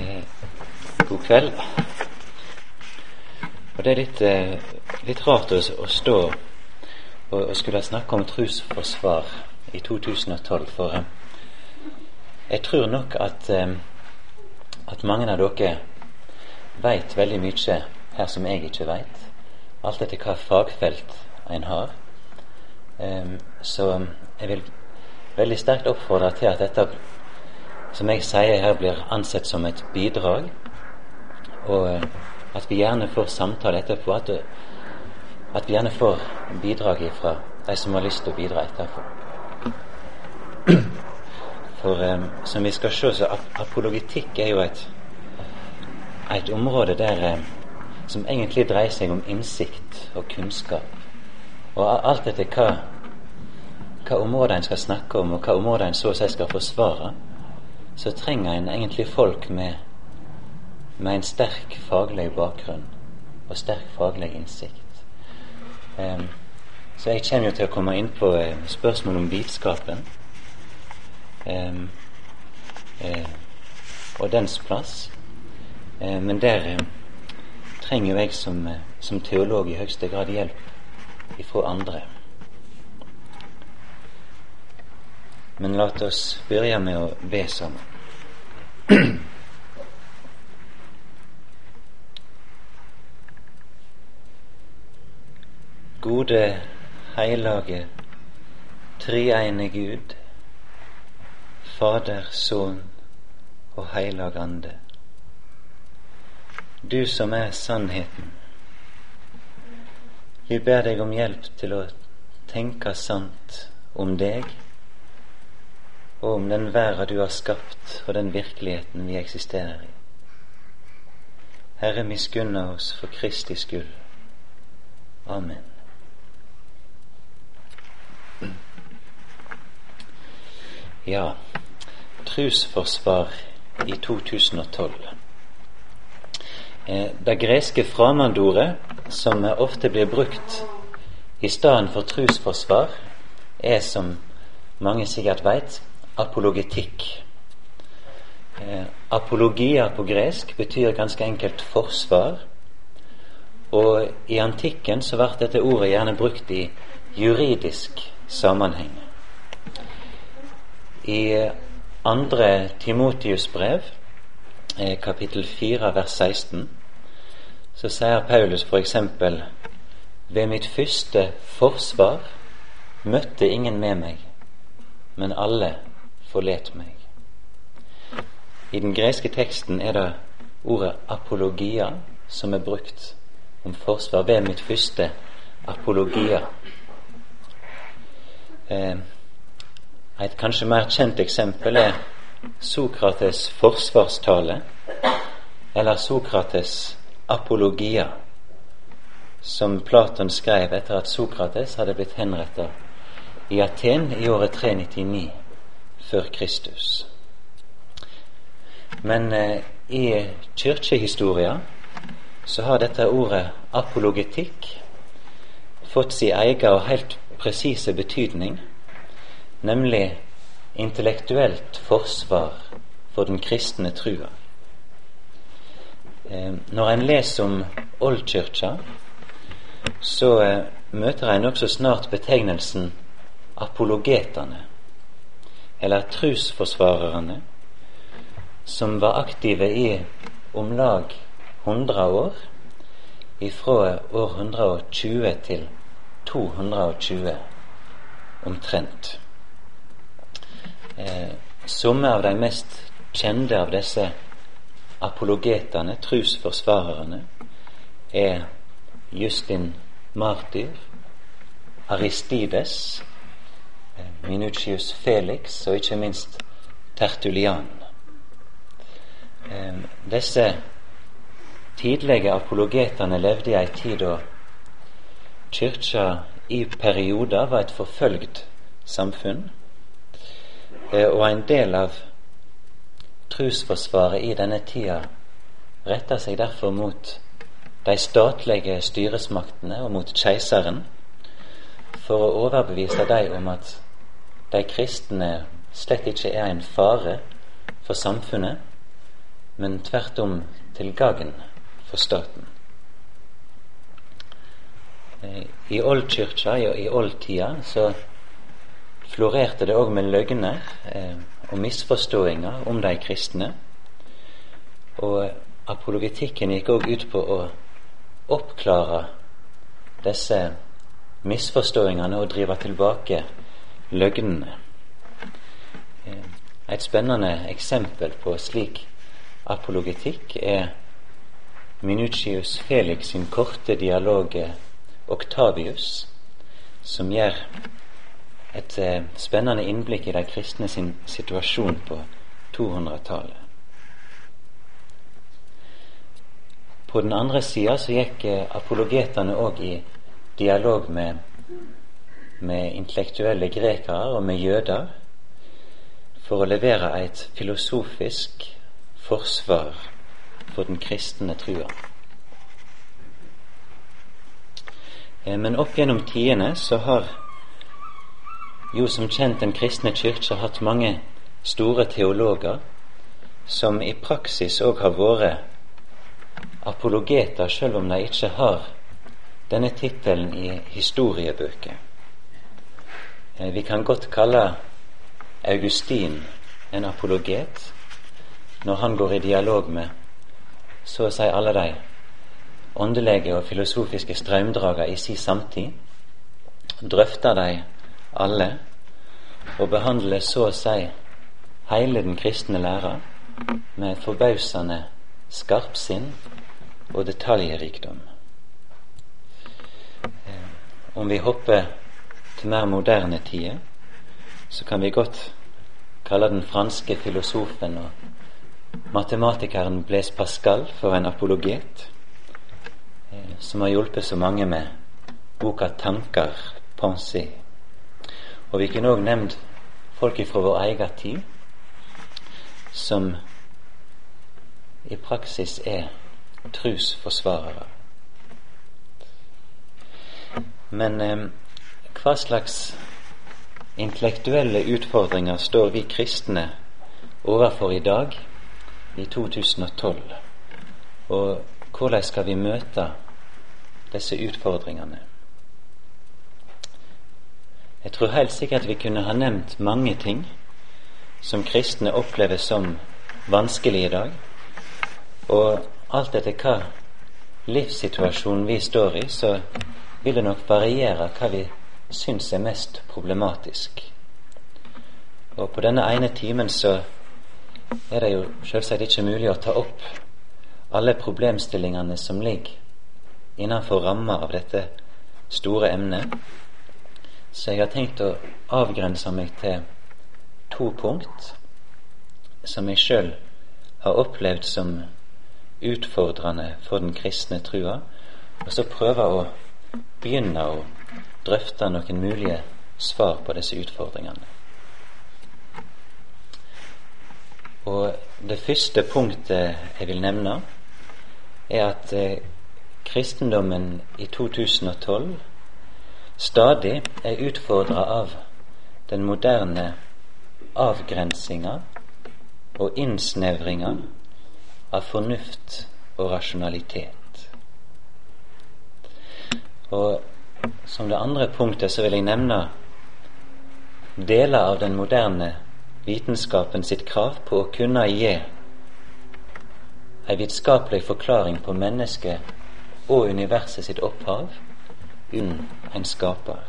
Eh, god kveld. Og Det er litt, eh, litt rart å, å stå og, og, skulle snakke om trosforsvar i 2012, for eh, jeg tror nok at, at mange av dere veit veldig mye her som jeg ikke veit. Alt etter hva fagfelt en har. Så jeg vil veldig sterkt oppfordre til at dette som jeg sier her, blir ansett som et bidrag. Og eh, at vi gjerne får samtale etterpå. At, at vi gjerne får bidrag fra de som har lyst til å bidra etterpå. For um, som vi skal se, så apologetikk er jo et, et område der um, som egentlig dreier seg om innsikt og kunnskap. Og alt etter hva, hva områder en skal snakke om, og hva områder en så å si skal forsvare, så trenger en egentlig folk med, med en sterk faglig bakgrunn og sterk faglig innsikt. Um, så jeg kommer jo til å komme inn på uh, spørsmål om vitenskapen um, uh, og dens plass. Uh, men der trenger jo jeg som, som teolog i høyeste grad hjelp ifra andre. Men la oss begynne med å be sammen. Gode, heilage, treenige Gud, Fader, Sønn og Heilag Ande. Du som er sannheten. Vi ber deg om hjelp til å tenke sant om deg og om den verden du har skapt, og den virkeligheten vi eksisterer i. Herre, miskunne oss for Kristi skyld. Amen. Ja, trusforsvar i 2012. Eh, det greske framandordet, som ofte blir brukt i stedet for trusforsvar, er, som mange sikkert veit, apologetikk. Eh, apologia på gresk betyr ganske enkelt forsvar. Og i antikken så ble dette ordet gjerne brukt i juridisk sammenheng. I andre Timotius brev, eh, kapittel 4, vers 16, så sier Paulus f.eks.: Ved mitt første forsvar møtte ingen med meg, men alle forlet meg. I den greske teksten er det ordet apologia som er brukt om forsvar ved mitt første apologia. Eh, et kanskje mer kjent eksempel er Sokrates' forsvarstale, eller Sokrates' apologia, som Platon skrev etter at Sokrates hadde blitt henrettet i Aten i året 399 før Kristus. Men eh, i kirkehistoria så har dette ordet apologetikk fått sin egen og helt presise betydning, nemlig intellektuelt forsvar for den kristne trua. Eh, når en leser om oldkirka, så eh, møter en også snart betegnelsen apologetene eller trusforsvarerne, som var aktive i om lag 100 år, ifra år 120 til 220 omtrent. Eh, Somme av de mest kjente av disse apologetene, trusforsvarerne, er Justin Martyr, Aristides, Minucius Felix og ikke minst Tertulian. Disse tidlige apologetene levde i ei tid da kyrkja i perioder var et forfølgt samfunn, eh, og en del av trusforsvaret i denne tida retta seg derfor mot de statlige styresmaktene og mot keiseren for å overbevise dem om at de kristne slett ikke er en fare for samfunnet, men tvert om til gagn for staten. I oldkirka og i oldtida, så florerte det òg med løgner eh, og misforståinger om de kristne. Og apologetikken gikk òg ut på å oppklare disse misforståingene og drive tilbake løgnene. Eh, et spennende eksempel på slik apologetikk er Minucius Felix sin korte dialog Octavius, som gir et eh, spennende innblikk i de kristne sin situasjon på 200-tallet. På den andre sida så gikk eh, apologetene òg i dialog med, med intellektuelle grekere og med jøder for å levere et filosofisk forsvar for den kristne trua. Eh, men opp gjennom tidene så har jo som kjent Den kristne kirke hatt mange store teologer som i praksis òg har vært apologeter, selv om de ikke har denne tittelen i historiebøker. Eh, vi kan godt kalle Augustin en apologet når han går i dialog med så å si alle de åndelige og filosofiske strømdrager i sin samtid, drøfter de alle og behandler så å si hele den kristne læra med forbausende skarpsinn og detaljrikdom. Eh, om vi hopper til mer moderne tider, så kan vi godt kalle den franske filosofen og matematikeren Blaise Pascal for en apologet, eh, som har hjulpet så mange med boka 'Tanker pensé'. Og vi kunne òg nevnt folk fra vår egen tid som i praksis er trusforsvarere. Men eh, hva slags intellektuelle utfordringer står vi kristne overfor i dag? i 2012. Og hvordan skal vi møte disse utfordringene? Jeg tror helt sikkert vi kunne ha nevnt mange ting som kristne opplever som vanskelig i dag. Og alt etter hva livssituasjonen vi står i, så vil det nok variere hva vi syns er mest problematisk. Og på denne ene timen så er det jo selvsagt ikke mulig å ta opp alle problemstillingene som ligger innenfor ramma av dette store emnet. Så jeg har tenkt å avgrense meg til to punkt som jeg sjøl har opplevd som utfordrende for den kristne trua, og så prøve å begynne å drøfte noen mulige svar på disse utfordringene. Og det første punktet jeg vil nevne, er at eh, kristendommen i 2012 stadig er utfordra av den moderne avgrensinga og innsnevringa av fornuft og rasjonalitet. Og som det andre punktet så vil jeg nevne deler av den moderne vitenskapen sitt krav på å kunne gi ei vitenskapelig forklaring på mennesket og universet sitt opphav unn en skaper.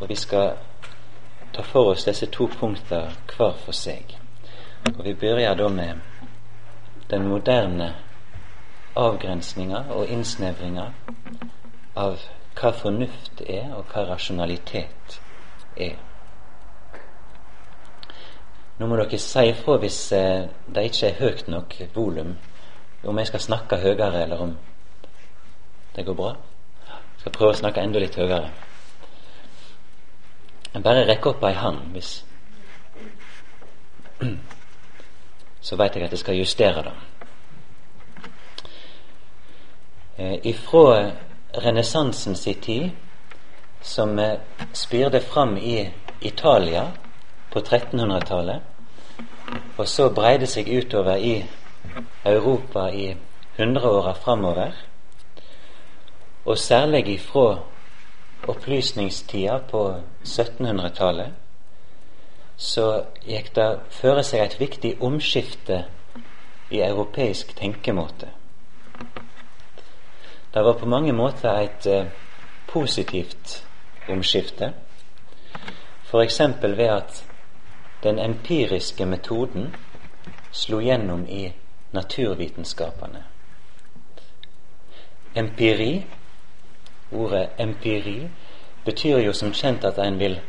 Og vi skal ta for oss disse to punkter hver for seg. Og vi begynner da med den moderne avgrensninga og innsnevringer av hva fornuft er, og hva rasjonalitet er. Nå må dere si ifra hvis eh, det ikke er høyt nok volum. Om jeg skal snakke høyere, eller om det går bra. Jeg skal prøve å snakke enda litt høyere. Bare rekk opp ei hand hvis Så veit jeg at jeg skal justere det. Eh, ifra renessansens tid, som eh, spirde fram i Italia på 1300-tallet, og så breide seg utover i Europa i hundreåra framover, og særlig ifra opplysningstida på 1700-tallet, så gikk det føre seg et viktig omskifte i europeisk tenkemåte. Det var på mange måter et eh, positivt omskifte, f.eks. ved at den empiriske metoden slo gjennom i naturvitenskapene. Empiri, ordet empiri, betyr jo som kjent at en vil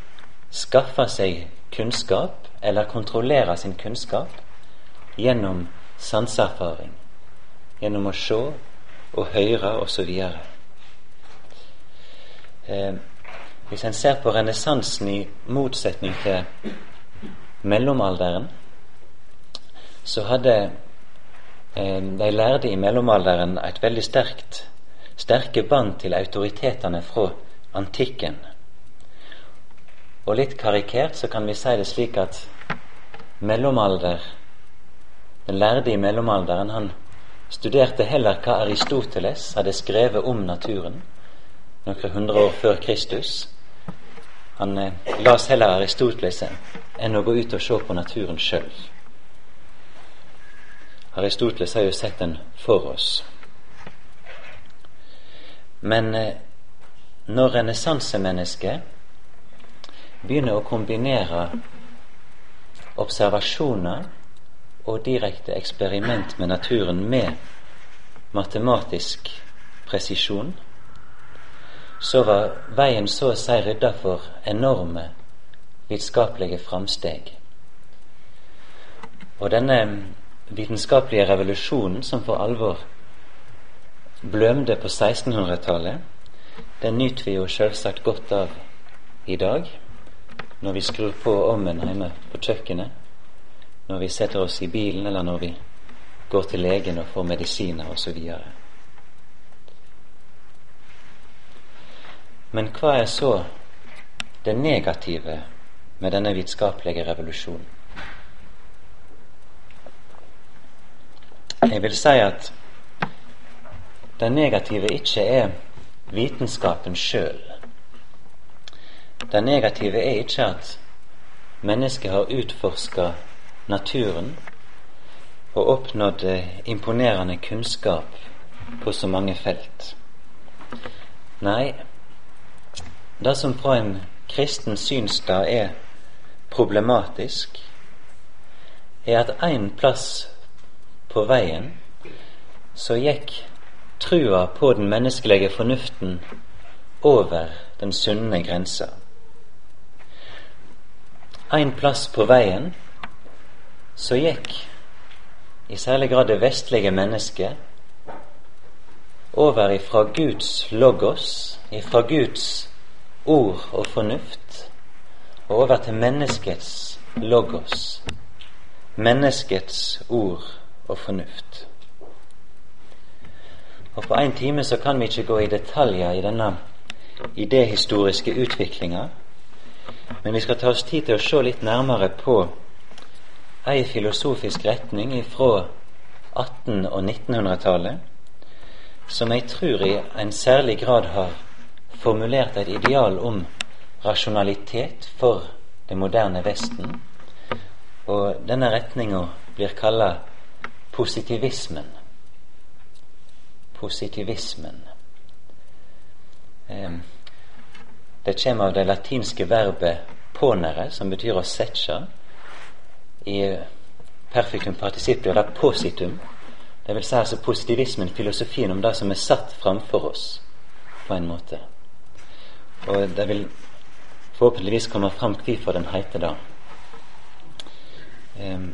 skaffe seg kunnskap, eller kontrollere sin kunnskap, gjennom sanseerfaring. Gjennom å se og høre osv. Eh, hvis en ser på renessansen i motsetning til mellomalderen, så hadde eh, de lærde i mellomalderen et veldig sterkt sterke bånd til autoritetene fra antikken. Og litt karikert så kan vi si det slik at mellomalder Den lærde i mellomalderen han studerte heller hva Aristoteles hadde skrevet om naturen noen hundre år før Kristus. Han eh, las heller Aristoteles enn å gå ut og se på naturen sjøl. Aristoteles har jo sett den for oss. Men eh, når renessansemennesket begynner å kombinere observasjoner og direkte eksperiment med naturen med matematisk presisjon, så var veien så å si rydda for enorme vitenskapelige framsteg. Og denne vitenskapelige revolusjonen som for alvor blømde på 1600-tallet, den nyter vi jo selvsagt godt av i dag, når vi skrur på ovnen hjemme på kjøkkenet, når vi setter oss i bilen, eller når vi går til legen og får medisiner osv. Men hva er så det negative med denne vitenskapelige revolusjonen? Jeg vil si at det negative ikke er vitenskapen sjøl. Det negative er ikke at mennesket har utforska naturen og oppnådde imponerende kunnskap på så mange felt. Nei, det som fra en kristen synsdag er problematisk, er at en plass på veien så gikk trua på den menneskelige fornuften over den sunne grensa. En plass på veien så gikk i særlig grad det vestlige mennesket over ifra Guds logos, ifra Guds ord og fornuft og over til menneskets logos, menneskets ord og fornuft. Og På én time så kan vi ikke gå i detaljer i denne idéhistoriske utviklinga, men vi skal ta oss tid til å se litt nærmere på ei filosofisk retning fra 1800- og 1900-tallet som jeg tror i en særlig grad har formulert et ideal om rasjonalitet for det moderne Vesten. Og denne retninga blir kalla positivismen. Positivismen. Det kommer av det latinske verbet 'ponere', som betyr å sette. I perfektum participio, det positum. Det vil si altså positivismen, filosofien om det som er satt framfor oss, på en måte. Og det vil forhåpentligvis komme fram hvorfor den heter det.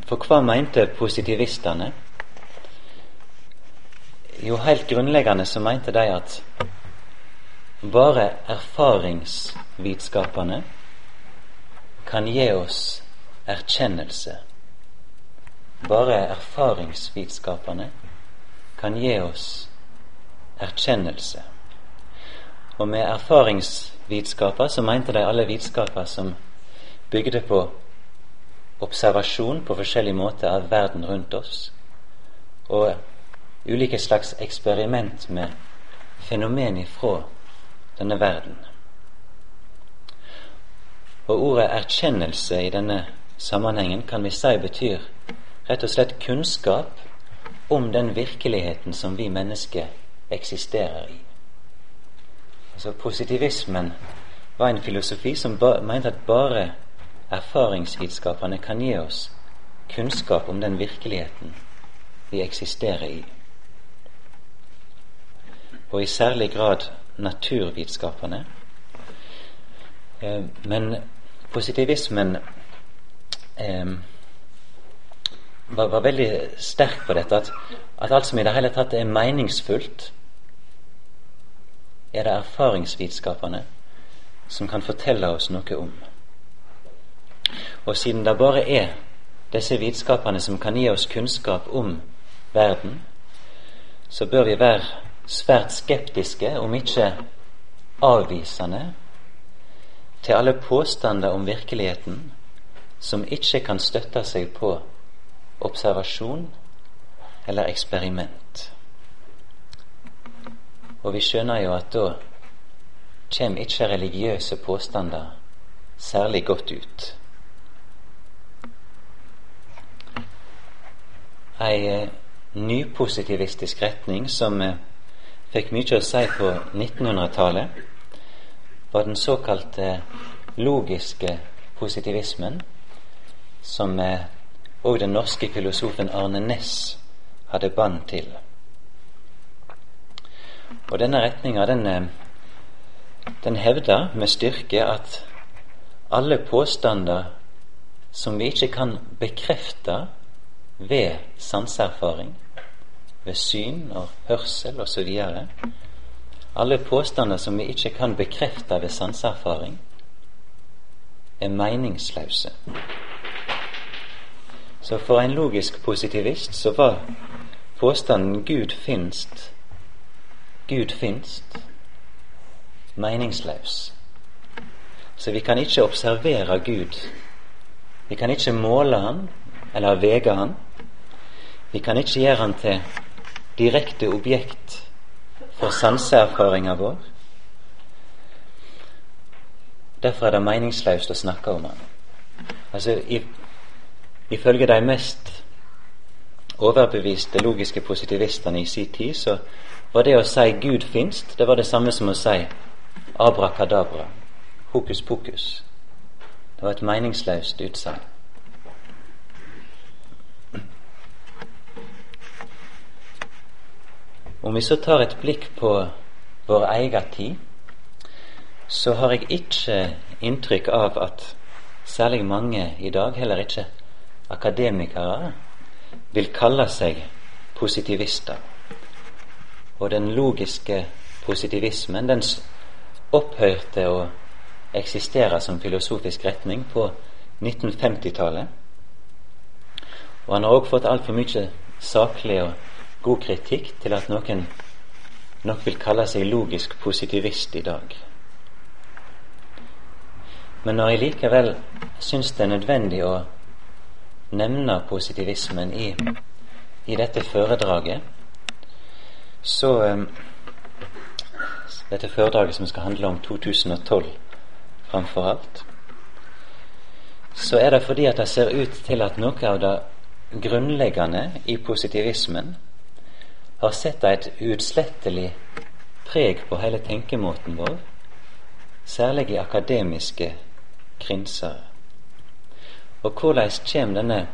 For hva mente positivistene? Jo, helt grunnleggende så mente de at bare erfaringsvitskapene kan gi oss erkjennelse. Bare erfaringsvitenskapene kan gi oss erkjennelse. Og med erfaringsvitenskaper så mente de alle vitenskaper som bygde på observasjon på forskjellig måte av verden rundt oss, og ulike slags eksperiment med fenomen ifra denne verden. Og ordet erkjennelse i denne sammenhengen kan vi si betyr rett og slett kunnskap om den virkeligheten som vi mennesker eksisterer i. Altså Positivismen var en filosofi som mente at bare erfaringsvitenskapene kan gi oss kunnskap om den virkeligheten vi eksisterer i. Og i særlig grad naturvitenskapene. Eh, men positivismen eh, var, var, veldig sterk på dette, at, at alt som i det hele tatt er meningsfullt, er det erfaringsvitenskapene som kan fortelle oss noe om. Og siden det bare er disse vitenskapene som kan gi oss kunnskap om verden, så bør vi være svært skeptiske, om ikke avvisende, til alle påstander om virkeligheten som ikke kan støtte seg på observasjon eller eksperiment. Og vi skjønner jo at da kommer ikke religiøse påstander særlig godt ut. Ei eh, nypositivistisk retning som eh, fikk mye å si på 1900-tallet, var den såkalte logiske positivismen, som òg eh, den norske filosofen Arne Næss hadde bånd til. Og denne retninga, den, eh, den hevder med styrke at alle påstander som vi ikke kan bekrefte ved sanseerfaring, ved syn og hørsel osv. Alle påstander som vi ikke kan bekrefte ved sanseerfaring, er meningsløse. Så for en logisk positivist så var påstanden 'Gud finst' Gud finst meningsløs. Så vi kan ikke observere Gud. Vi kan ikke måle Han eller vege Han. Vi kan ikke gjøre Han til direkte objekt for sanseerfaringa vår. Derfor er det meningsløst å snakke om Han. Altså, Ifølge de mest overbeviste logiske positivistene i sin tid, så var det å si 'Gud finst', det var det samme som å si 'abrakadabra', hokus pokus. Det var et meningsløst utsagn. Om vi så tar et blikk på vår egen tid, så har jeg ikke inntrykk av at særlig mange i dag, heller ikke akademikere, vil kalle seg positivister. Og den logiske positivismen, den opphørte å eksistere som filosofisk retning på 1950-tallet. Og han har òg fått altfor mye saklig og god kritikk til at noen nok vil kalle seg logisk positivist i dag. Men når jeg likevel syns det er nødvendig å nevner positivismen i, i dette foredraget, så Dette foredraget som skal handle om 2012 framfor alt, så er det fordi at det ser ut til at noe av det grunnleggende i positivismen har sett et uutslettelig preg på hele tenkemåten vår, særlig i akademiske krinser. Og hvordan kommer denne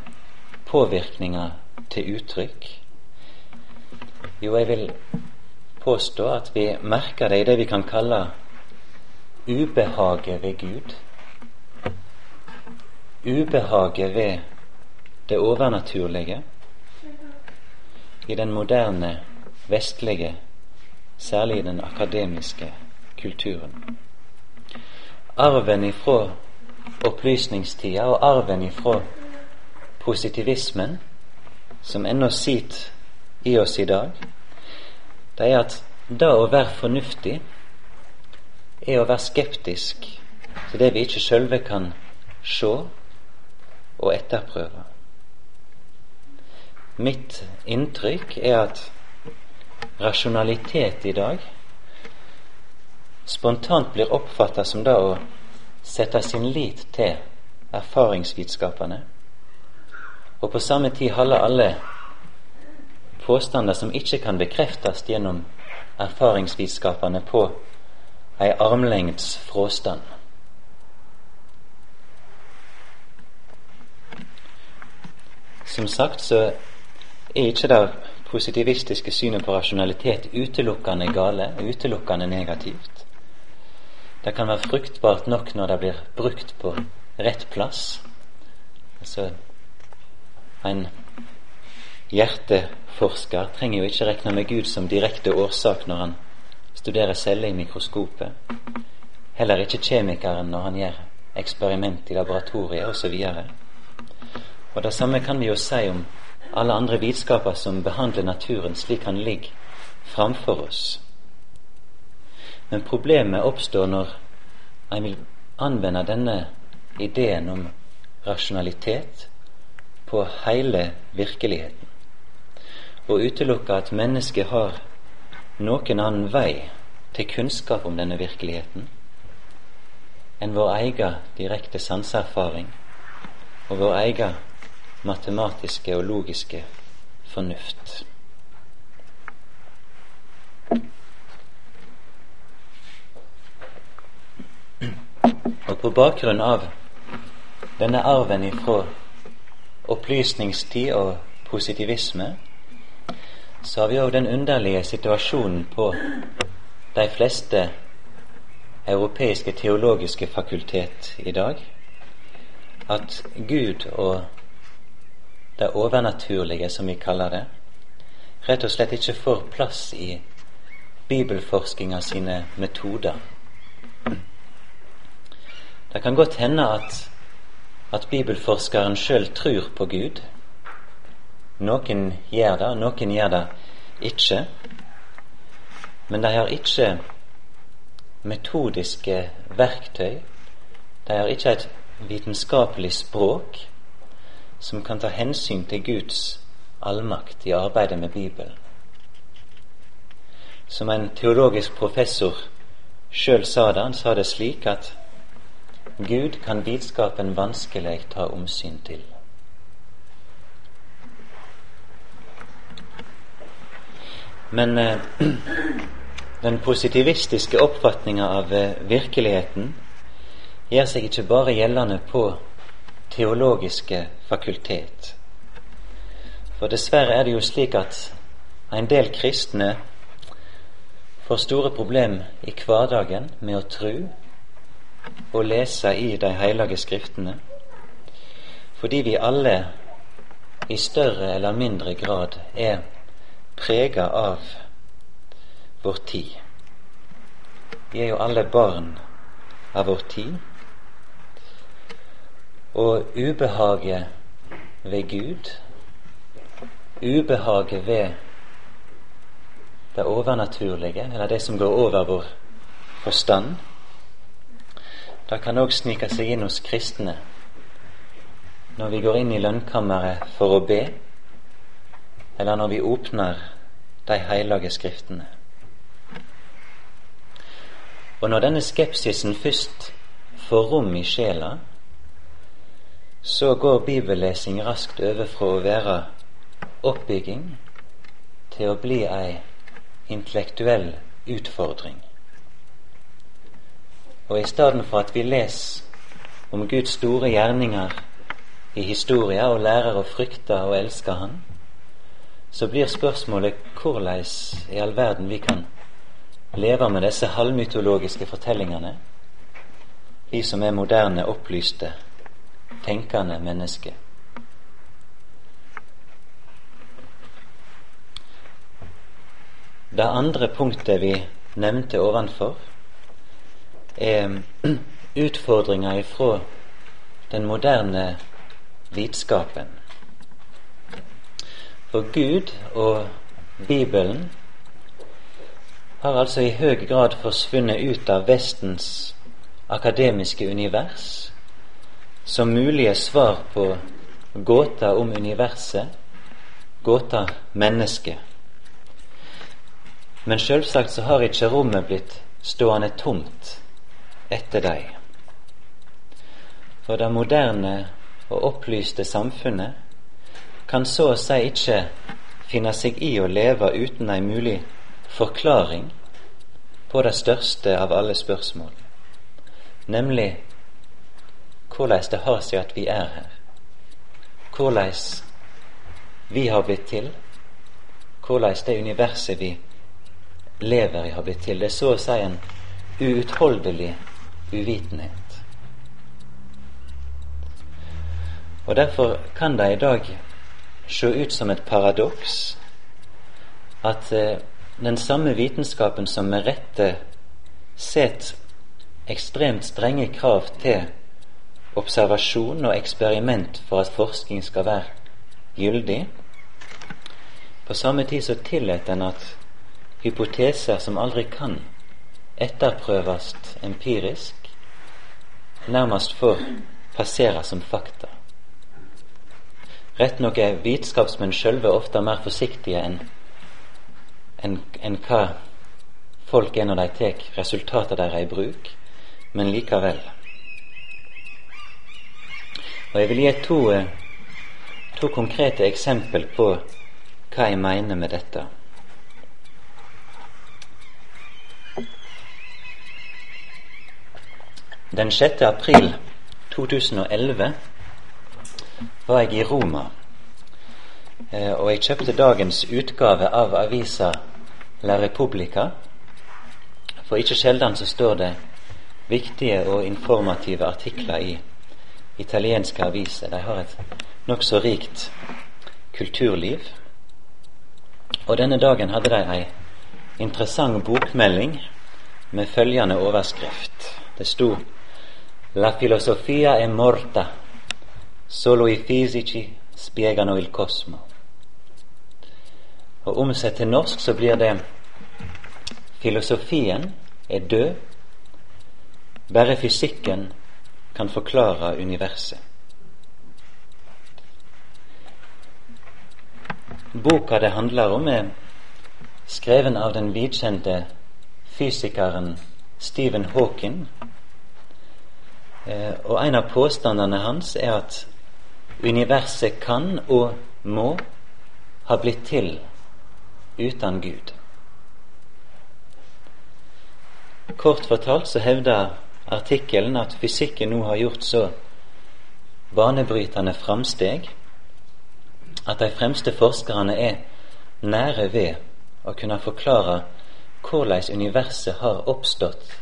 påvirkninga til uttrykk? Jo, jeg vil påstå at vi merker det i det vi kan kalle ubehaget ved Gud. Ubehaget ved det overnaturlige i den moderne, vestlige, særlig i den akademiske kulturen. Arven ifra opplysningstida og arven ifra positivismen, som ennå sitter i oss i dag, det er at det å være fornuftig er å være skeptisk til det vi ikke sjølve kan se og etterprøve. Mitt inntrykk er at rasjonalitet i dag spontant blir oppfatta som da å sette sin lit til erfaringsvitenskapene, og på samme tid holde alle påstander som ikke kan bekreftes gjennom erfaringsvitenskapene, på ei armlengds fråstand. Som sagt så er ikke det positivistiske synet på rasjonalitet utelukkende gale, utelukkende negativt. Det kan være fruktbart nok når det blir brukt på rett plass. Altså en hjerteforsker trenger jo ikke regne med Gud som direkte årsak når han studerer celler i mikroskopet. Heller ikke kjemikeren når han gjør eksperiment i laboratoriet osv. Og det samme kan vi jo si om alle andre vitenskaper som behandler naturen slik han ligger framfor oss. Men problemet oppstår når en vil anvende denne ideen om rasjonalitet på hele virkeligheten, og utelukke at mennesket har noen annen vei til kunnskap om denne virkeligheten enn vår egen direkte sanseerfaring og vår egen matematiske og logiske fornuft. Og på bakgrunn av denne arven ifra opplysningstid og positivisme, så har vi òg den underlige situasjonen på de fleste europeiske teologiske fakultet i dag at Gud og det overnaturlige, som vi kaller det, rett og slett ikke får plass i bibelforskinga sine metoder. Det kan godt hende at, at bibelforskeren sjøl tror på Gud. Noen gjør det, noen gjør det ikke. Men de har ikke metodiske verktøy. De har ikke et vitenskapelig språk som kan ta hensyn til Guds allmakt i arbeidet med Bibelen. Som en teologisk professor sjøl sa det, han sa det slik at Gud kan vitskapen vanskelig ta omsyn til. Men eh, den positivistiske oppfatninga av eh, virkeligheten gjør seg ikke bare gjeldende på teologiske fakultet. For dessverre er det jo slik at en del kristne får store problem i hverdagen med å tru og lese i de hellige skriftene, fordi vi alle i større eller mindre grad er prega av vår tid. Vi er jo alle barn av vår tid. Og ubehaget ved Gud, ubehaget ved det overnaturlige, eller det som går over vår forstand, det kan òg snike seg inn hos kristne når vi går inn i lønnkammeret for å be, eller når vi åpner de hellige skriftene. Og når denne skepsisen først får rom i sjela, så går bibellesing raskt over fra å være oppbygging til å bli ei intellektuell utfordring. Og i stedet for at vi leser om Guds store gjerninger i historia og lærer å frykte og elske Han, så blir spørsmålet hvordan i all verden vi kan leve med disse halvmytologiske fortellingene, vi som er moderne, opplyste tenkende menneske. Det andre punktet vi nevnte ovenfor, er utfordringer ifra den moderne vitenskapen. For Gud og Bibelen har altså i høy grad forsvunnet ut av Vestens akademiske univers som mulige svar på gåta om universet, gåta mennesket. Men selvsagt så har ikke rommet blitt stående tomt etter deg. For det moderne og opplyste samfunnet kan så å si ikke finne seg i å leve uten ei mulig forklaring på det største av alle spørsmål, nemlig hvordan det har seg at vi er her, hvordan vi har blitt til, hvordan det universet vi lever i, har blitt til. Det er så å si en uutholdelig uvitenhet. Og Derfor kan det i dag se ut som et paradoks at eh, den samme vitenskapen som med rette setter ekstremt strenge krav til observasjon og eksperiment for at forskning skal være gyldig, på samme tid så tillater en at hypoteser som aldri kan etterprøves empirisk, nærmest får passere som fakta. Rett nok er vitenskapsmenn sjølve ofte mer forsiktige enn en, en hva folk er når de tar resultatet deres i bruk, men likevel. Og Jeg vil gi to, eh, to konkrete eksempel på hva jeg mener med dette. Den 6. april 2011 var jeg i Roma, eh, og jeg kjøpte dagens utgave av avisa La Repubblica. For ikke sjelden så står det viktige og informative artikler i italienske aviser. De har et nokså rikt kulturliv. Og denne dagen hadde de ei interessant bokmelding med følgende overskrift. Det sto La filosofia è morta, solo i fisici spiegano il cosmo. Og omsett til norsk så blir det Filosofien er død, bare fysikken kan forklare universet. Boka det handler om, er skreven av den vidkjente fysikeren Stephen Hawking og en av påstandene hans er at universet kan og må ha blitt til uten Gud. Kort fortalt så hevder artikkelen at fysikken nå har gjort så banebrytende framsteg at de fremste forskerne er nære ved å kunne forklare hvordan universet har oppstått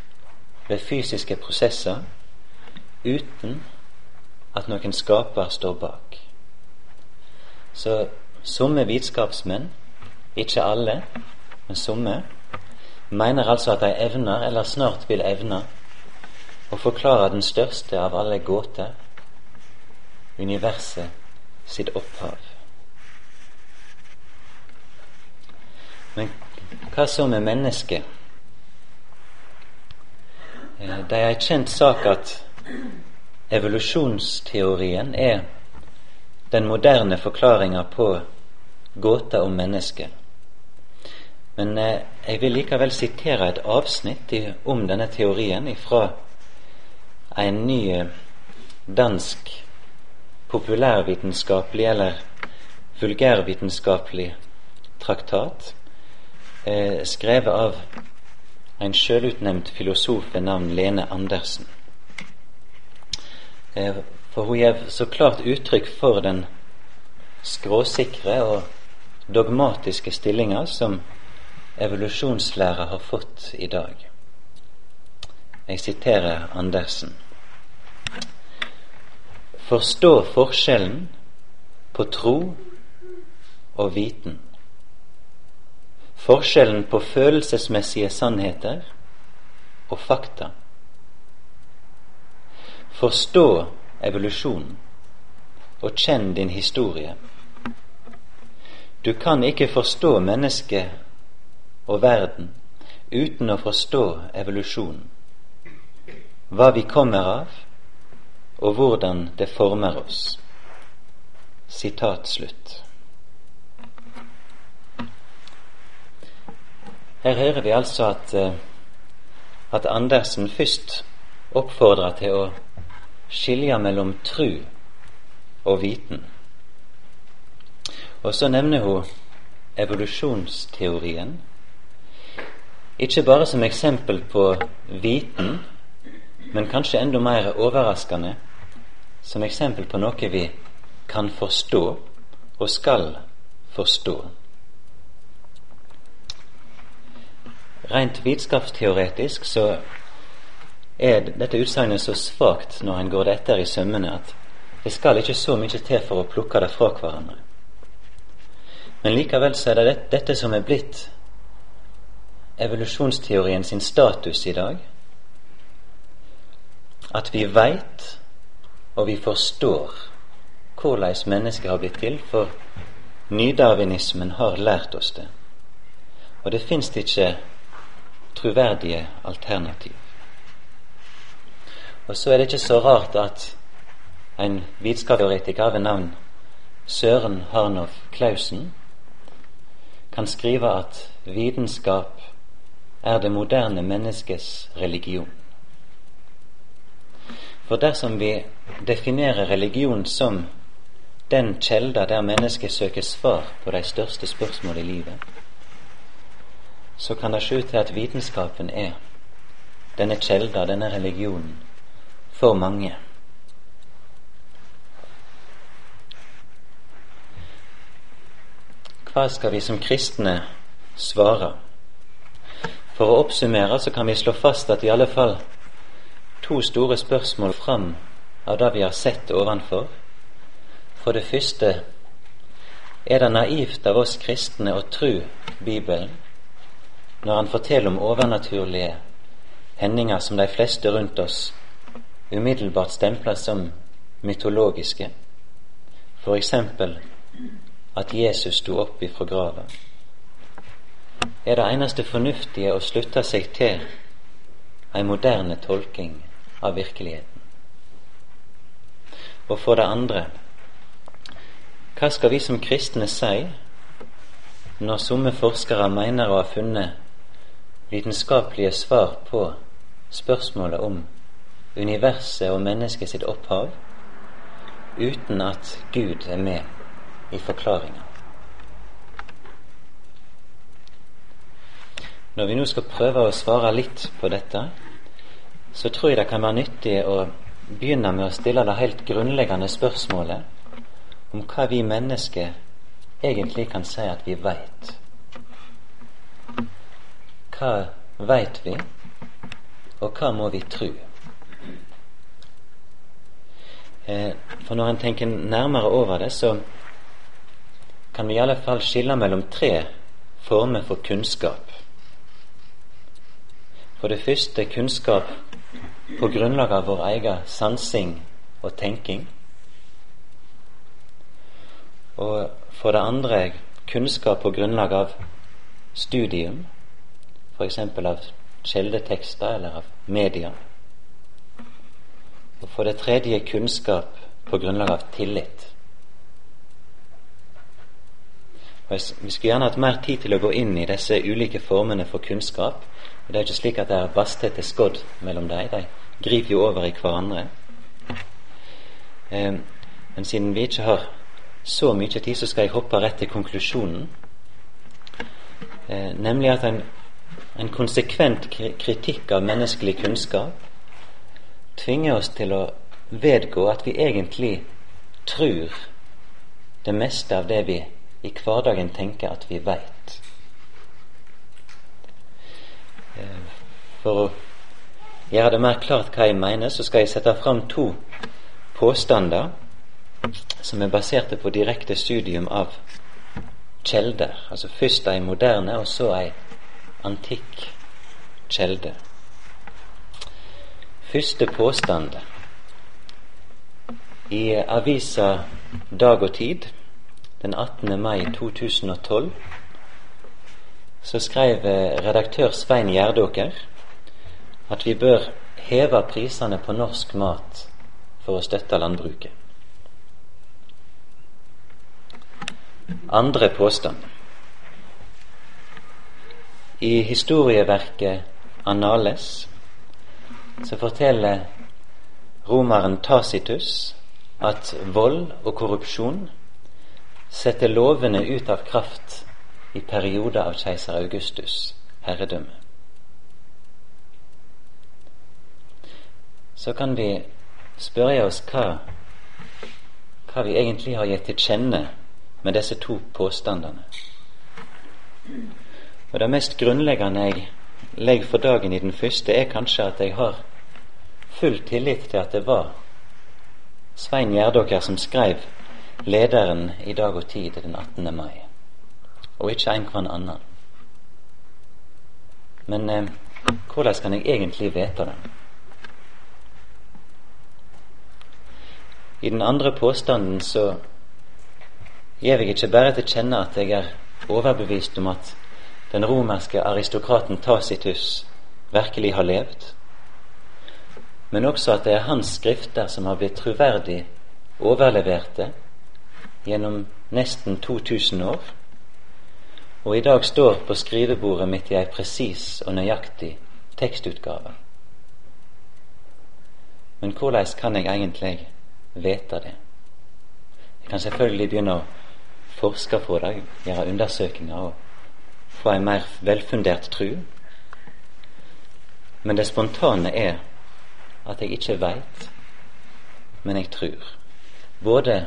ved fysiske prosesser uten at noen skaper står bak. Så somme vitenskapsmenn, ikke alle, men somme, mener altså at de evner, eller snart vil evne, å forklare den største av alle gåter, universet sitt opphav. Men hva så med mennesket? Eh, det er ei kjent sak at Evolusjonsteorien er den moderne forklaringa på gåta om mennesket. Men eh, jeg vil likevel sitere et avsnitt om denne teorien fra en ny eh, dansk populærvitenskapelig eller vulgærvitenskapelig traktat, eh, skrevet av en sjølutnevnt filosof ved navn Lene Andersen. Eh, for hun gir så klart uttrykk for den skråsikre og dogmatiske stillinga som evolusjonslæra har fått i dag. Jeg siterer Andersen. Forstå forskjellen på tro og viten. Forskjellen på følelsesmessige sannheter og fakta. Forstå evolusjonen og kjenn din historie. Du kan ikke forstå mennesket og verden uten å forstå evolusjonen. Hva vi kommer av, og hvordan det former oss. Sitat slutt. Her hører vi altså at, eh, at Andersen først oppfordrer til å skilje mellom tru og viten. Og så nevner hun evolusjonsteorien, ikke bare som eksempel på viten, men kanskje enda mer overraskende som eksempel på noe vi kan forstå og skal forstå. Rent vitenskapsteoretisk så er dette utsagnet så svakt når en går det etter i sømmene, at det skal ikke så mye til for å plukke det fra hverandre. Men likevel så er det dette som er blitt evolusjonsteorien sin status i dag. At vi veit og vi forstår hvordan mennesket har blitt til, for nydarwinismen har lært oss det. Og det fins ikke troverdige alternativ. Og så er det ikke så rart at en vitenskapsteoretiker ved navn Søren Harnov Clausen kan skrive at vitenskap er det moderne menneskets religion. For dersom vi definerer religion som den kjelda der mennesket søker svar på de største spørsmål i livet, så kan det se ut til at vitenskapen er denne kjelda, denne religionen, for mange. Hva skal vi som kristne svare? For å oppsummere så kan vi slå fast at i alle fall to store spørsmål fram av det vi har sett ovenfor. For det første er det naivt av oss kristne å tro Bibelen når han forteller om overnaturlige hendinger som de fleste rundt oss umiddelbart stemples som mytologiske, f.eks. at Jesus sto opp ifra grava, er det eneste fornuftige å slutte seg til ei moderne tolking av virkeligheten. Og for det andre hva skal vi som kristne si når somme forskere mener å ha funnet vitenskapelige svar på spørsmålet om universet og mennesket sitt opphav uten at Gud er med i forklaringa. Når vi nå skal prøve å svare litt på dette, så tror jeg det kan være nyttig å begynne med å stille det helt grunnleggende spørsmålet om hva vi mennesker egentlig kan si at vi veit. Hva veit vi, og hva må vi tru? Eh, for når en tenker nærmere over det, så kan vi i alle fall skille mellom tre former for kunnskap. For det første kunnskap på grunnlag av vår egen sansing og tenking. Og for det andre kunnskap på grunnlag av studium, f.eks. av kildetekster eller av media. Og for det tredje kunnskap på grunnlag av tillit. Og Vi skulle gjerne hatt mer tid til å gå inn i disse ulike formene for kunnskap. Og Det er ikke slik at det er vassthet til skodd mellom dem. De griper jo over i hverandre. Eh, men siden vi ikke har så mye tid, så skal jeg hoppe rett til konklusjonen. Eh, nemlig at en, en konsekvent kritikk av menneskelig kunnskap tvinger oss til å vedgå at vi egentlig tror det meste av det vi i hverdagen tenker at vi veit. Eh, for å gjøre det mer klart hva jeg mener, så skal jeg sette fram to påstander som er baserte på direkte studium av kjelder. Altså først ei moderne, og så ei antikk kjelde. Første påstand. I avisa Dag og Tid den 18. mai 2012 så skrev redaktør Svein Gjerdåker at vi bør heve prisene på norsk mat for å støtte landbruket. Andre påstand. I historieverket Anales så forteller romeren Tacitus at vold og korrupsjon setter lovene ut av kraft i perioder av keiser Augustus' herredømme. Så kan vi spørre oss hva, hva vi egentlig har gitt til kjenne med disse to påstandene. Og Det mest grunnleggende jeg legger for dagen i den første, er kanskje at jeg har full tillit til at det var Svein Gjerdåker som skrev lederen i Dag og Tid den 18. mai, og ikke en hver annen. Men eh, hvordan kan jeg egentlig vite det? I den andre påstanden så gir jeg ikke bare til kjenne at jeg er overbevist om at den romerske aristokraten Tacitus virkelig har levd, men også at det er hans skrifter som har blitt troverdig overleverte gjennom nesten 2000 år, og i dag står på skrivebordet mitt i ei presis og nøyaktig tekstutgave. Men hvordan kan jeg egentlig vite det? Jeg kan selvfølgelig begynne å forske på det, gjøre undersøkelser og få en mer velfundert tru. Men det spontane er at jeg ikke veit, men jeg trur. Både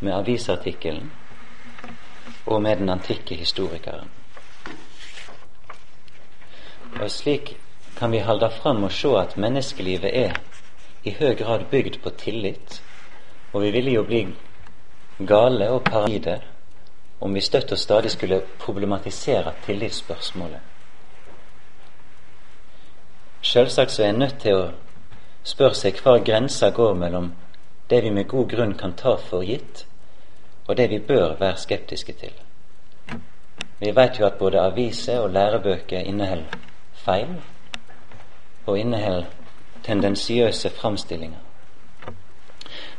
med avisartikkelen og med den antikke historikeren. Og Slik kan vi halde fram og se at menneskelivet er i høy grad bygd på tillit, og vi ville jo bli gale og paranoide om vi støtt og stadig skulle problematisere tillitsspørsmålet. Selvsagt så er en nødt til å spørre seg hva grensa går mellom det vi med god grunn kan ta for gitt, og det vi bør være skeptiske til. Vi vet jo at både aviser og lærebøker inneholder feil, og inneholder tendensiøse framstillinger.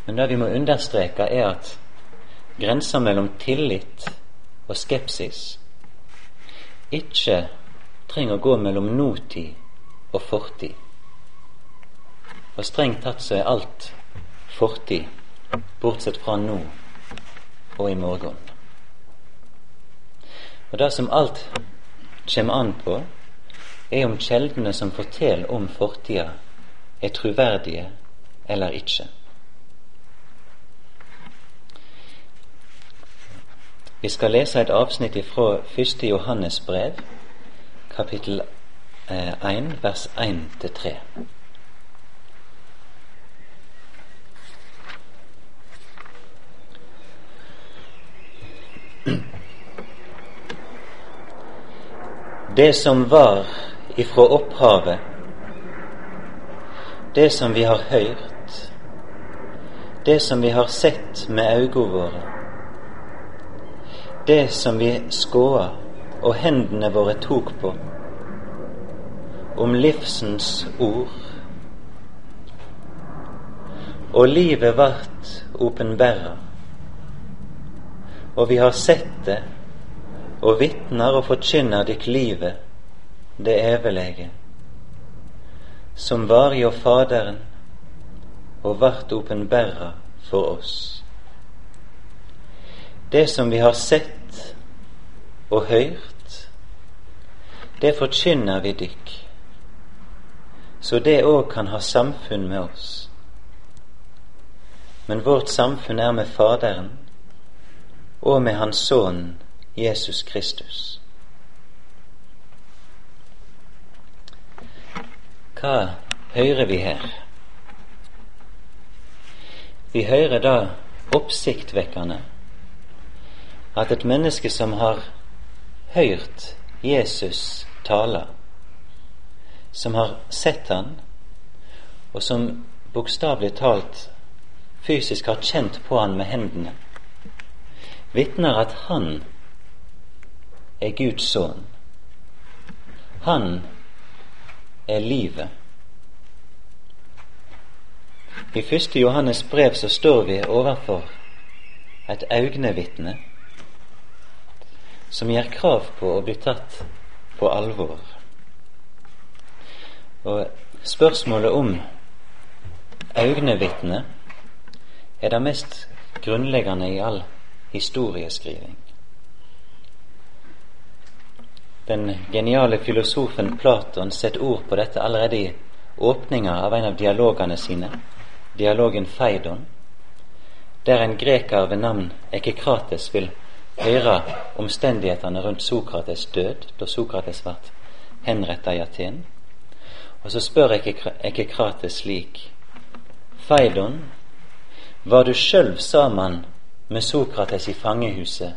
Men det vi må understreke, er at grensa mellom tillit og skepsis ikke trenger å gå mellom nåtid og fortid. Og strengt tatt så er alt fortid, bortsett fra nå og i morgen. Og det som alt kommer an på, er om kjeldene som forteller om fortida, er troverdige eller ikke. Vi skal lese et avsnitt fra 1. Johannes brev, kapittel 1, eh, vers 1-3. Det som var ifra opphavet, det som vi har hørt, det som vi har sett med øynene våre, det som vi skåa og hendene våre tok på, om livsens ord. Og livet vart åpenbæra, og vi har sett det, og vitner og forkynner dykk livet, det evelege, som var jo Faderen, og vart åpenbæra for oss. Det som vi har sett og hørt, det forkynner vi dykk, så det òg kan ha samfunn med oss. Men vårt samfunn er med Faderen og med Hans Sønn Jesus Kristus. Hva hører vi her? Vi hører da oppsiktvekkende at et menneske som har hørt Jesus tale, som har sett han, og som bokstavelig talt fysisk har kjent på han med hendene, vitner at han er Guds sønn. Han er livet. I første Johannes brev så står vi overfor et øynevitne som gjør krav på å bli tatt på alvor. Og spørsmålet om øynevitne er det mest grunnleggende i all historieskriving. Den geniale filosofen Platon setter ord på dette allerede i åpninga av en av dialogene sine, dialogen Feidon, der en greker ved navn Ekekrates vil høre omstendighetene rundt Sokrates' død, da Sokrates ble henrettet i Aten. Og så spør Ekekrates slik Feidon, var du sjøl sammen med Sokrates i fangehuset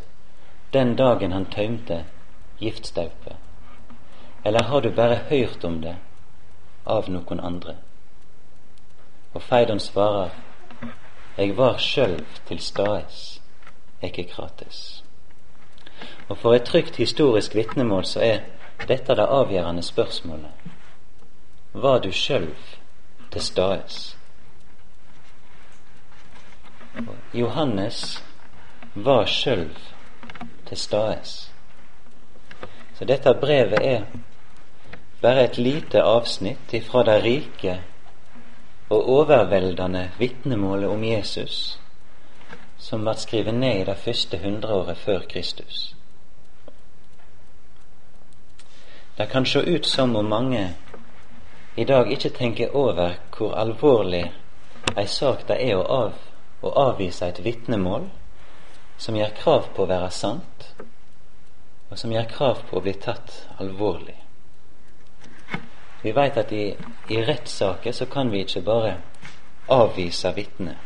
den dagen han tømte giftstaupet? Eller har du bare hørt om det av noen andre? Og Feidon svarer, jeg var sjølv til stades, Ekekrates. Og for et trygt historisk vitnemål så er dette det avgjørende spørsmålet. Var du sjøl til stades? Johannes var sjøl til stades. Så dette brevet er bare et lite avsnitt ifra det rike og overveldende vitnemålet om Jesus som ble skrevet ned i det første hundreåret før Kristus. Det kan se ut som om mange i dag ikke tenker over hvor alvorlig ei sak det er å, av, å avvise et vitnemål som gjør krav på å være sant, og som gjør krav på å bli tatt alvorlig. Vi veit at i, i rettssaker så kan vi ikke bare avvise vitner.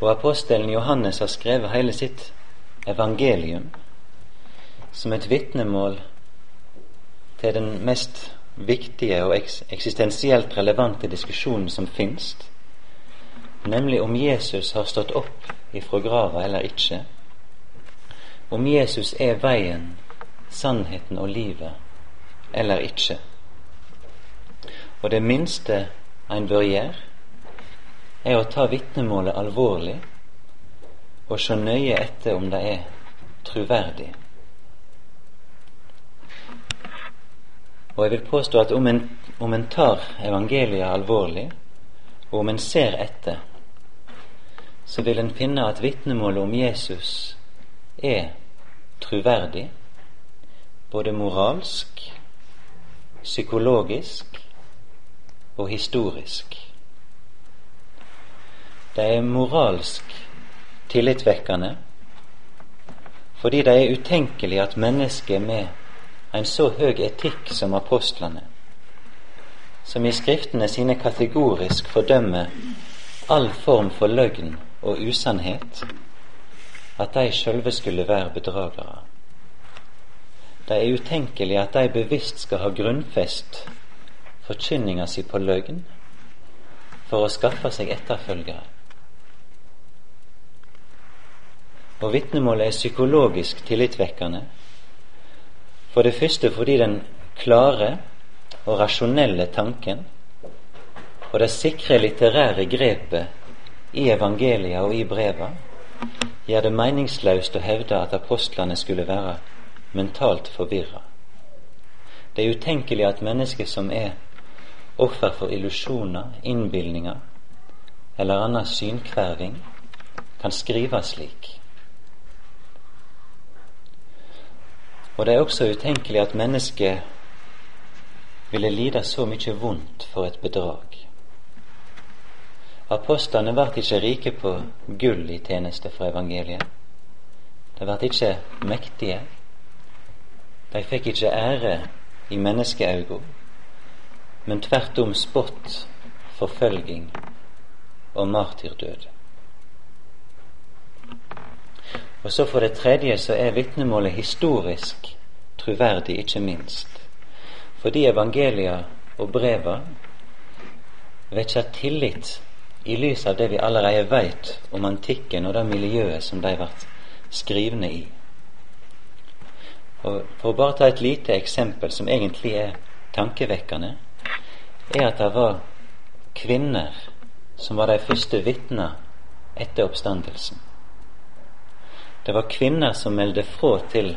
Og apostelen Johannes har skrevet hele sitt evangelium som et vitnemål til den mest viktige og eksistensielt relevante diskusjonen som finnes, nemlig om Jesus har stått opp ifra grava eller ikke, om Jesus er veien, sannheten og livet eller ikke. Og det minste en bør gjøre, er å ta vitnemålet alvorlig og se nøye etter om det er troverdig. Og jeg vil påstå at om en, om en tar evangeliet alvorlig, og om en ser etter, så vil en finne at vitnemålet om Jesus er troverdig, både moralsk, psykologisk og historisk. Det er moralsk tillitvekkende fordi det er utenkelig at mennesket med en så høg etikk som apostlene, som i Skriftene sine kategorisk fordømmer all form for løgn og usannhet, at de sjølve skulle være bedragere. Det er utenkelig at de bevisst skal ha grunnfest forkynninga si på løgn for å skaffe seg etterfølgere. Og vitnemålet er psykologisk tillitvekkende for det første fordi den klare og rasjonelle tanken og det sikre litterære grepet i evangelia og i breva gjør det meningsløst å hevde at apostlene skulle være mentalt forvirra. Det er utenkelig at mennesker som er offer for illusjoner, innbilninger eller annen synkverving, kan skrive slik. Og det er også utenkelig at mennesket ville lide så mye vondt for et bedrag. Apostlene ble ikke rike på gull i tjeneste for evangeliet. De ble ikke mektige. De fikk ikke ære i menneskeauga, men tvert om spott, forfølging og martyrdød. Og så for det tredje så er vitnemålet historisk troverdig, ikke minst. Fordi evangelia og breva vekker tillit i lys av det vi allerede veit om antikken og det miljøet som de ble skrivne i. Og For å bare ta et lite eksempel som egentlig er tankevekkende, er at det var kvinner som var de første vitner etter oppstandelsen. Det var kvinner som meldte fra til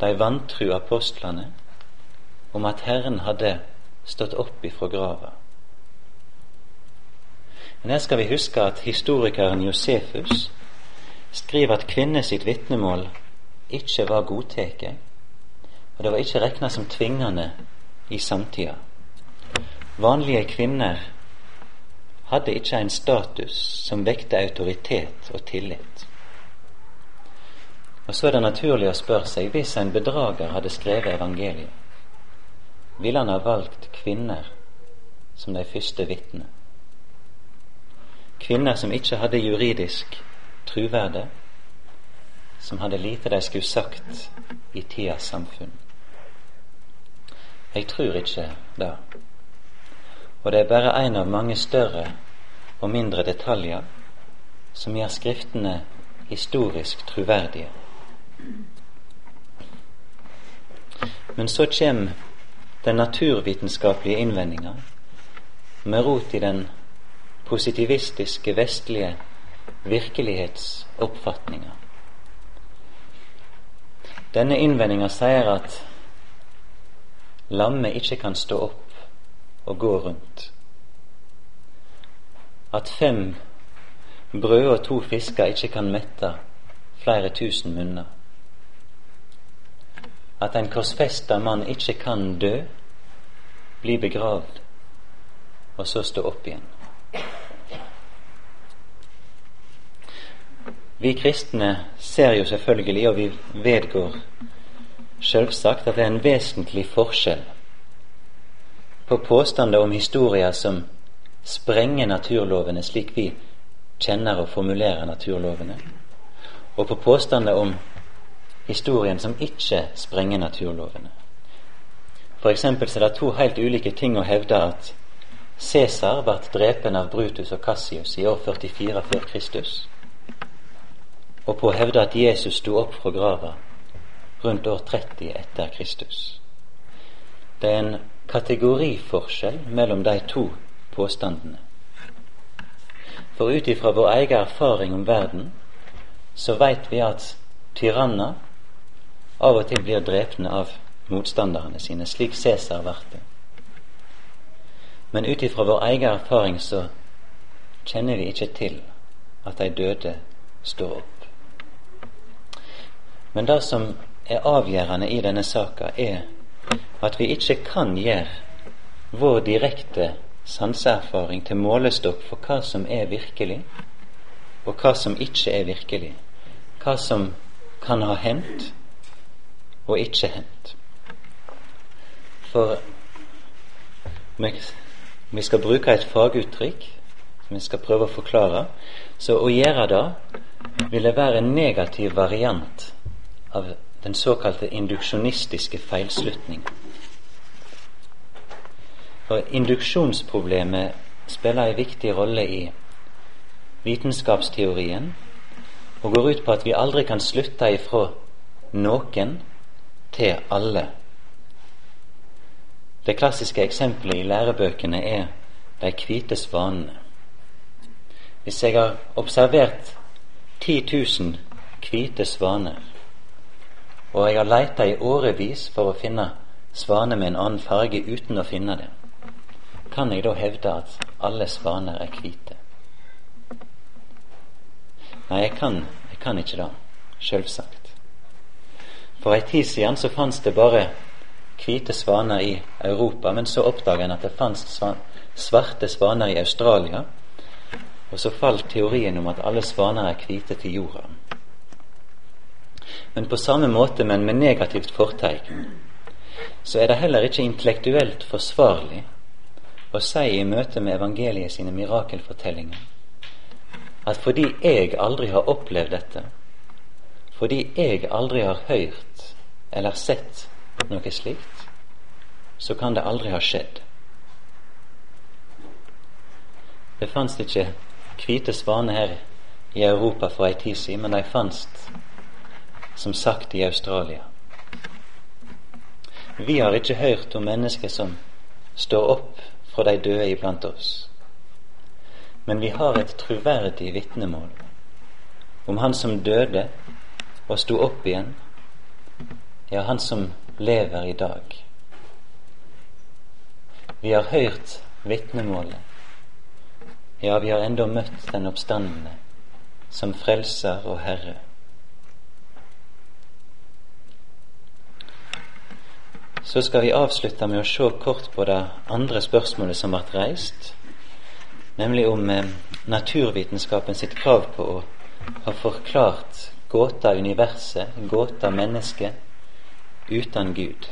de vantru apostlene om at Herren hadde stått opp ifra grava. Men her skal vi huske at historikeren Josefus skriver at kvinner sitt vitnemål ikke var godtatt, og det var ikke regna som tvingende i samtida. Vanlige kvinner hadde ikke en status som vekte autoritet og tillit. Og så er det naturlig å spørre seg hvis en bedrager hadde skrevet evangeliet, ville han ha valgt kvinner som de første vitnene? Kvinner som ikke hadde juridisk truverde, som hadde lite de skulle sagt i tidas samfunn. Jeg tror ikke det. Og det er bare en av mange større og mindre detaljer som gjør Skriftene historisk troverdige. Men så kommer den naturvitenskapelige innvendinga med rot i den positivistiske vestlige virkelighetsoppfatninga. Denne innvendinga sier at lammet ikke kan stå opp og gå rundt. At fem brød og to fisker ikke kan mette flere tusen munner. At en korsfesta mann ikke kan dø, bli begravd og så stå opp igjen. Vi kristne ser jo selvfølgelig, og vi vedgår selvsagt, at det er en vesentlig forskjell på påstander om historier som sprenger naturlovene slik vi kjenner og formulerer naturlovene, og på påstander om historien som ikke sprenger naturlovene. Så er det to helt ulike ting å hevde at Cæsar ble drepen av Brutus og Cassius i år 44 før Kristus, og på å hevde at Jesus sto opp fra grava rundt år 30 etter Kristus. Det er en kategoriforskjell mellom de to påstandene. For ut ifra vår egen erfaring om verden så veit vi at tyranner av og til blir drepne av motstanderne sine, slik Cæsar ble. Men ut ifra vår egen erfaring så kjenner vi ikke til at de døde står opp. Men det som er avgjørende i denne saka, er at vi ikke kan gjøre vår direkte sanseerfaring til målestokk for hva som er virkelig, og hva som ikke er virkelig. Hva som kan ha hendt og ikke hendt. For vi skal bruke et faguttrykk som vi skal prøve å forklare, så å gjøre det vil det være en negativ variant av den såkalte induksjonistiske feilslutning. For induksjonsproblemet spiller en viktig rolle i vitenskapsteorien og går ut på at vi aldri kan slutte ifra noen til alle. Det klassiske eksempelet i lærebøkene er de hvite svanene. Hvis jeg har observert 10 000 hvite svaner, og jeg har leita i årevis for å finne svaner med en annen farge uten å finne det. Kan jeg da hevde at alle svaner er hvite? Nei, jeg kan, jeg kan ikke det. Sjølvsagt. For ei tid siden så fantes det bare hvite svaner i Europa, men så oppdaga en at det fantes svarte svaner i Australia, og så falt teorien om at alle svaner er hvite til jorda. Men på samme måte, men med negativt fortegn, så er det heller ikke intellektuelt forsvarlig å si i møte med evangeliet sine mirakelfortellinger at fordi jeg aldri har opplevd dette, fordi jeg aldri har hørt eller sett noe slikt, så kan det aldri ha skjedd. Det fantes ikke hvite svaner her i Europa for ei tid siden, men de fantes som sagt i Australia. Vi har ikke hørt om mennesker som står opp fra de døde iblant oss. men vi har et troverdig vitnemål om Han som døde og sto opp igjen, ja, Han som lever i dag. Vi har hørt vitnemålet. Ja, vi har enda møtt den oppstandende som frelser og Herre. Så skal vi avslutte med å se kort på det andre spørsmålet som ble reist, nemlig om eh, naturvitenskapen sitt krav på å ha forklart gåta universet, gåta mennesket, uten Gud.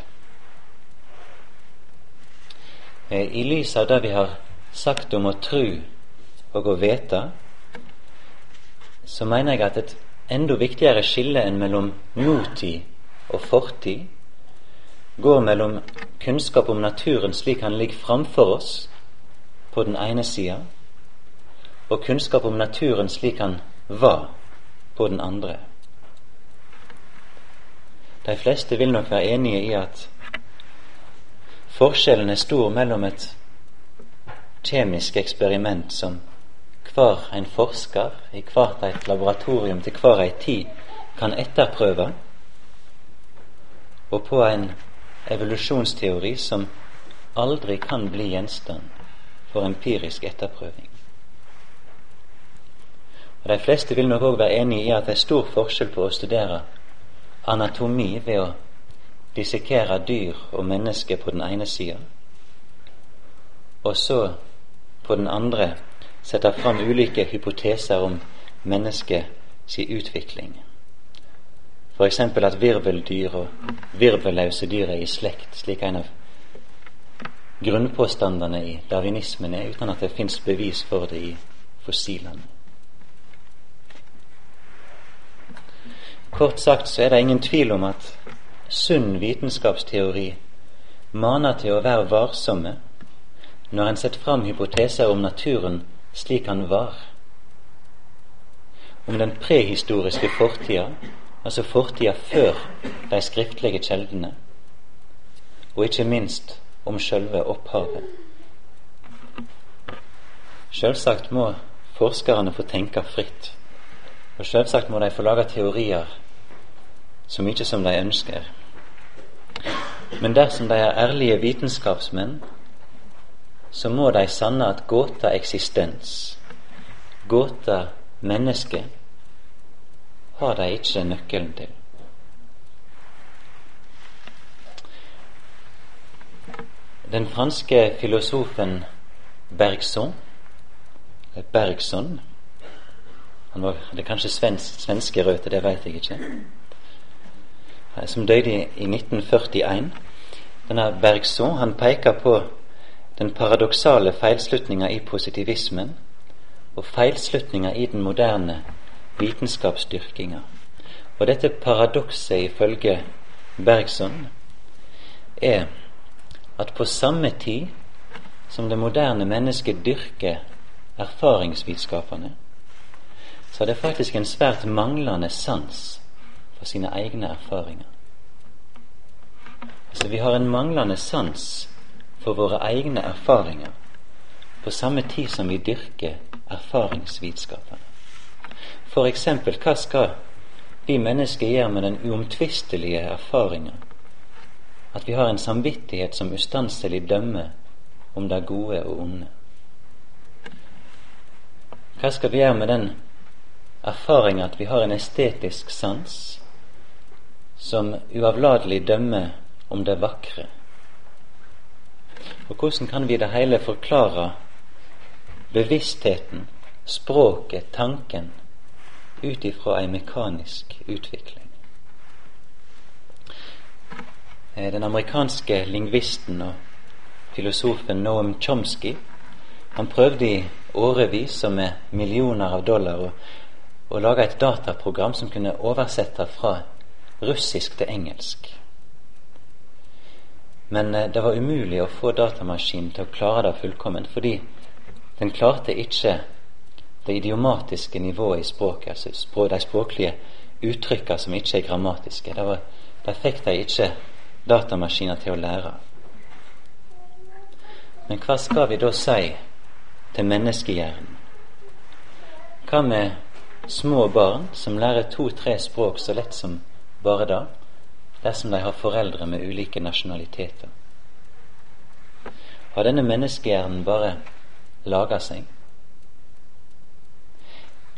Eh, I lys av det vi har sagt om å tru og å vite, så mener jeg at et enda viktigere skille enn mellom nåtid og fortid går mellom kunnskap om naturen slik han ligger framfor oss, på den ene sida, og kunnskap om naturen slik han var, på den andre. De fleste vil nok være enige i at forskjellen er stor mellom et kjemisk eksperiment som hver en forsker i hvert et laboratorium til hver ei tid kan etterprøve, og på en evolusjonsteori som aldri kan bli gjenstand for empirisk etterprøving. Og De fleste vil nok òg være enig i at det er stor forskjell på å studere anatomi ved å dissekere dyr og mennesker på den ene sida, og så på den andre sette fram ulike hypoteser om menneskets utvikling. F.eks. at virveldyr og virvelløse dyr er i slekt, slik en av grunnpåstandene i darwinismen er, uten at det fins bevis for det i fossilene. Kort sagt så er det ingen tvil om at sunn vitenskapsteori maner til å være varsomme når en setter fram hypoteser om naturen slik han var, om den prehistoriske fortida, altså fortida før de skriftlige kjeldene, og ikke minst om sjølve opphavet. Sjølsagt må forskerne få tenke fritt, og selvsagt må de få lage teorier så mye som de ønsker. Men dersom de er ærlige vitenskapsmenn, så må de sanne at gåta eksistens, gåta menneske, har de ikke nøkkelen til. Den franske filosofen Bergson Bergson han var, Det er kanskje svensk, svenske røtter, det vet jeg ikke. Som døde i 1941. Denne Bergson han peker på den paradoksale feilslutninga i positivismen og feilslutninga i den moderne vitenskapsdyrkinga. Og dette paradokset ifølge Bergson er at på samme tid som det moderne mennesket dyrker erfaringsvitenskapene, så er det faktisk en svært manglende sans for sine egne erfaringer. Altså Vi har en manglende sans for våre egne erfaringer på samme tid som vi dyrker erfaringsvitenskapene. For eksempel, hva skal vi mennesker gjøre med den uomtvistelige erfaringa at vi har en samvittighet som ustanselig dømmer om det gode og onde? Hva skal vi gjøre med den erfaringa at vi har en estetisk sans som uavlatelig dømmer om det vakre? Og hvordan kan vi det hele forklare bevisstheten, språket, tanken, ut ifra ei mekanisk utvikling? Eh, den amerikanske lingvisten og filosofen Noam Chomsky han prøvde i årevis og med millioner av dollar å, å lage et dataprogram som kunne oversette fra russisk til engelsk. Men eh, det var umulig å få datamaskinen til å klare det fullkomment, fordi den klarte ikke det idiomatiske nivået i språket, altså de språklige uttrykkene som ikke er grammatiske. Det, var, det fikk de ikke datamaskiner til å lære. Men hva skal vi da si til menneskehjernen Hva med små barn som lærer to-tre språk så lett som bare da, dersom de har foreldre med ulike nasjonaliteter? Har denne menneskehjernen bare laga seg?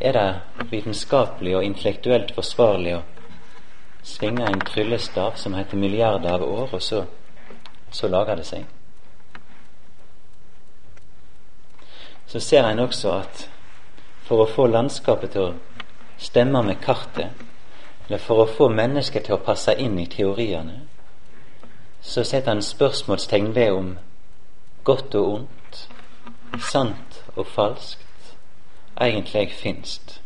Er det vitenskapelig og intellektuelt forsvarlig å svinge en tryllestav som heter milliarder av år, og så, så lager det seg? Så ser en også at for å få landskapet til å stemme med kartet, eller for å få mennesket til å passe inn i teoriene, så setter han spørsmålstegn ved om godt og ondt, sant og falskt, egentlig finst.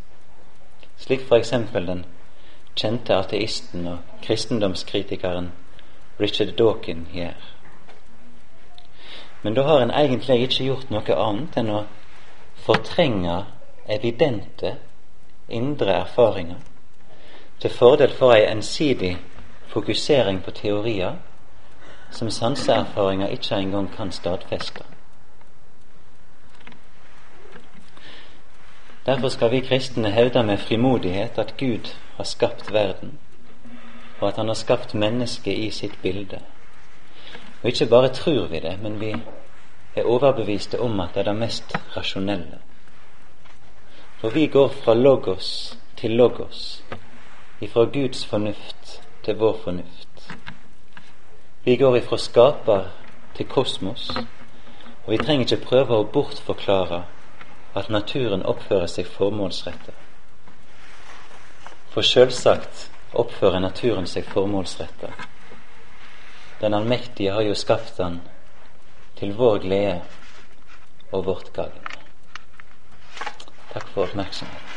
Slik eksempel den kjente ateisten og kristendomskritikeren Richard Dawkin gjør. Men da har en egentlig ikke gjort noe annet enn å fortrenge evidente indre erfaringer til fordel for ei ensidig fokusering på teorier som sanseerfaringer ikke engang kan stadfeste. Derfor skal vi kristne hevde med frimodighet at Gud har skapt verden, og at Han har skapt mennesket i sitt bilde. Og ikke bare tror vi det, men vi er overbeviste om at det er det mest rasjonelle. For vi går fra logos til logos, ifra Guds fornuft til vår fornuft. Vi går ifra skaper til kosmos, og vi trenger ikke prøve å bortforklare at naturen oppfører seg formålsrettet. For sjølsagt oppfører naturen seg formålsrettet. Den allmektige har jo skapt den til vår glede og vårt gagn. For maximum.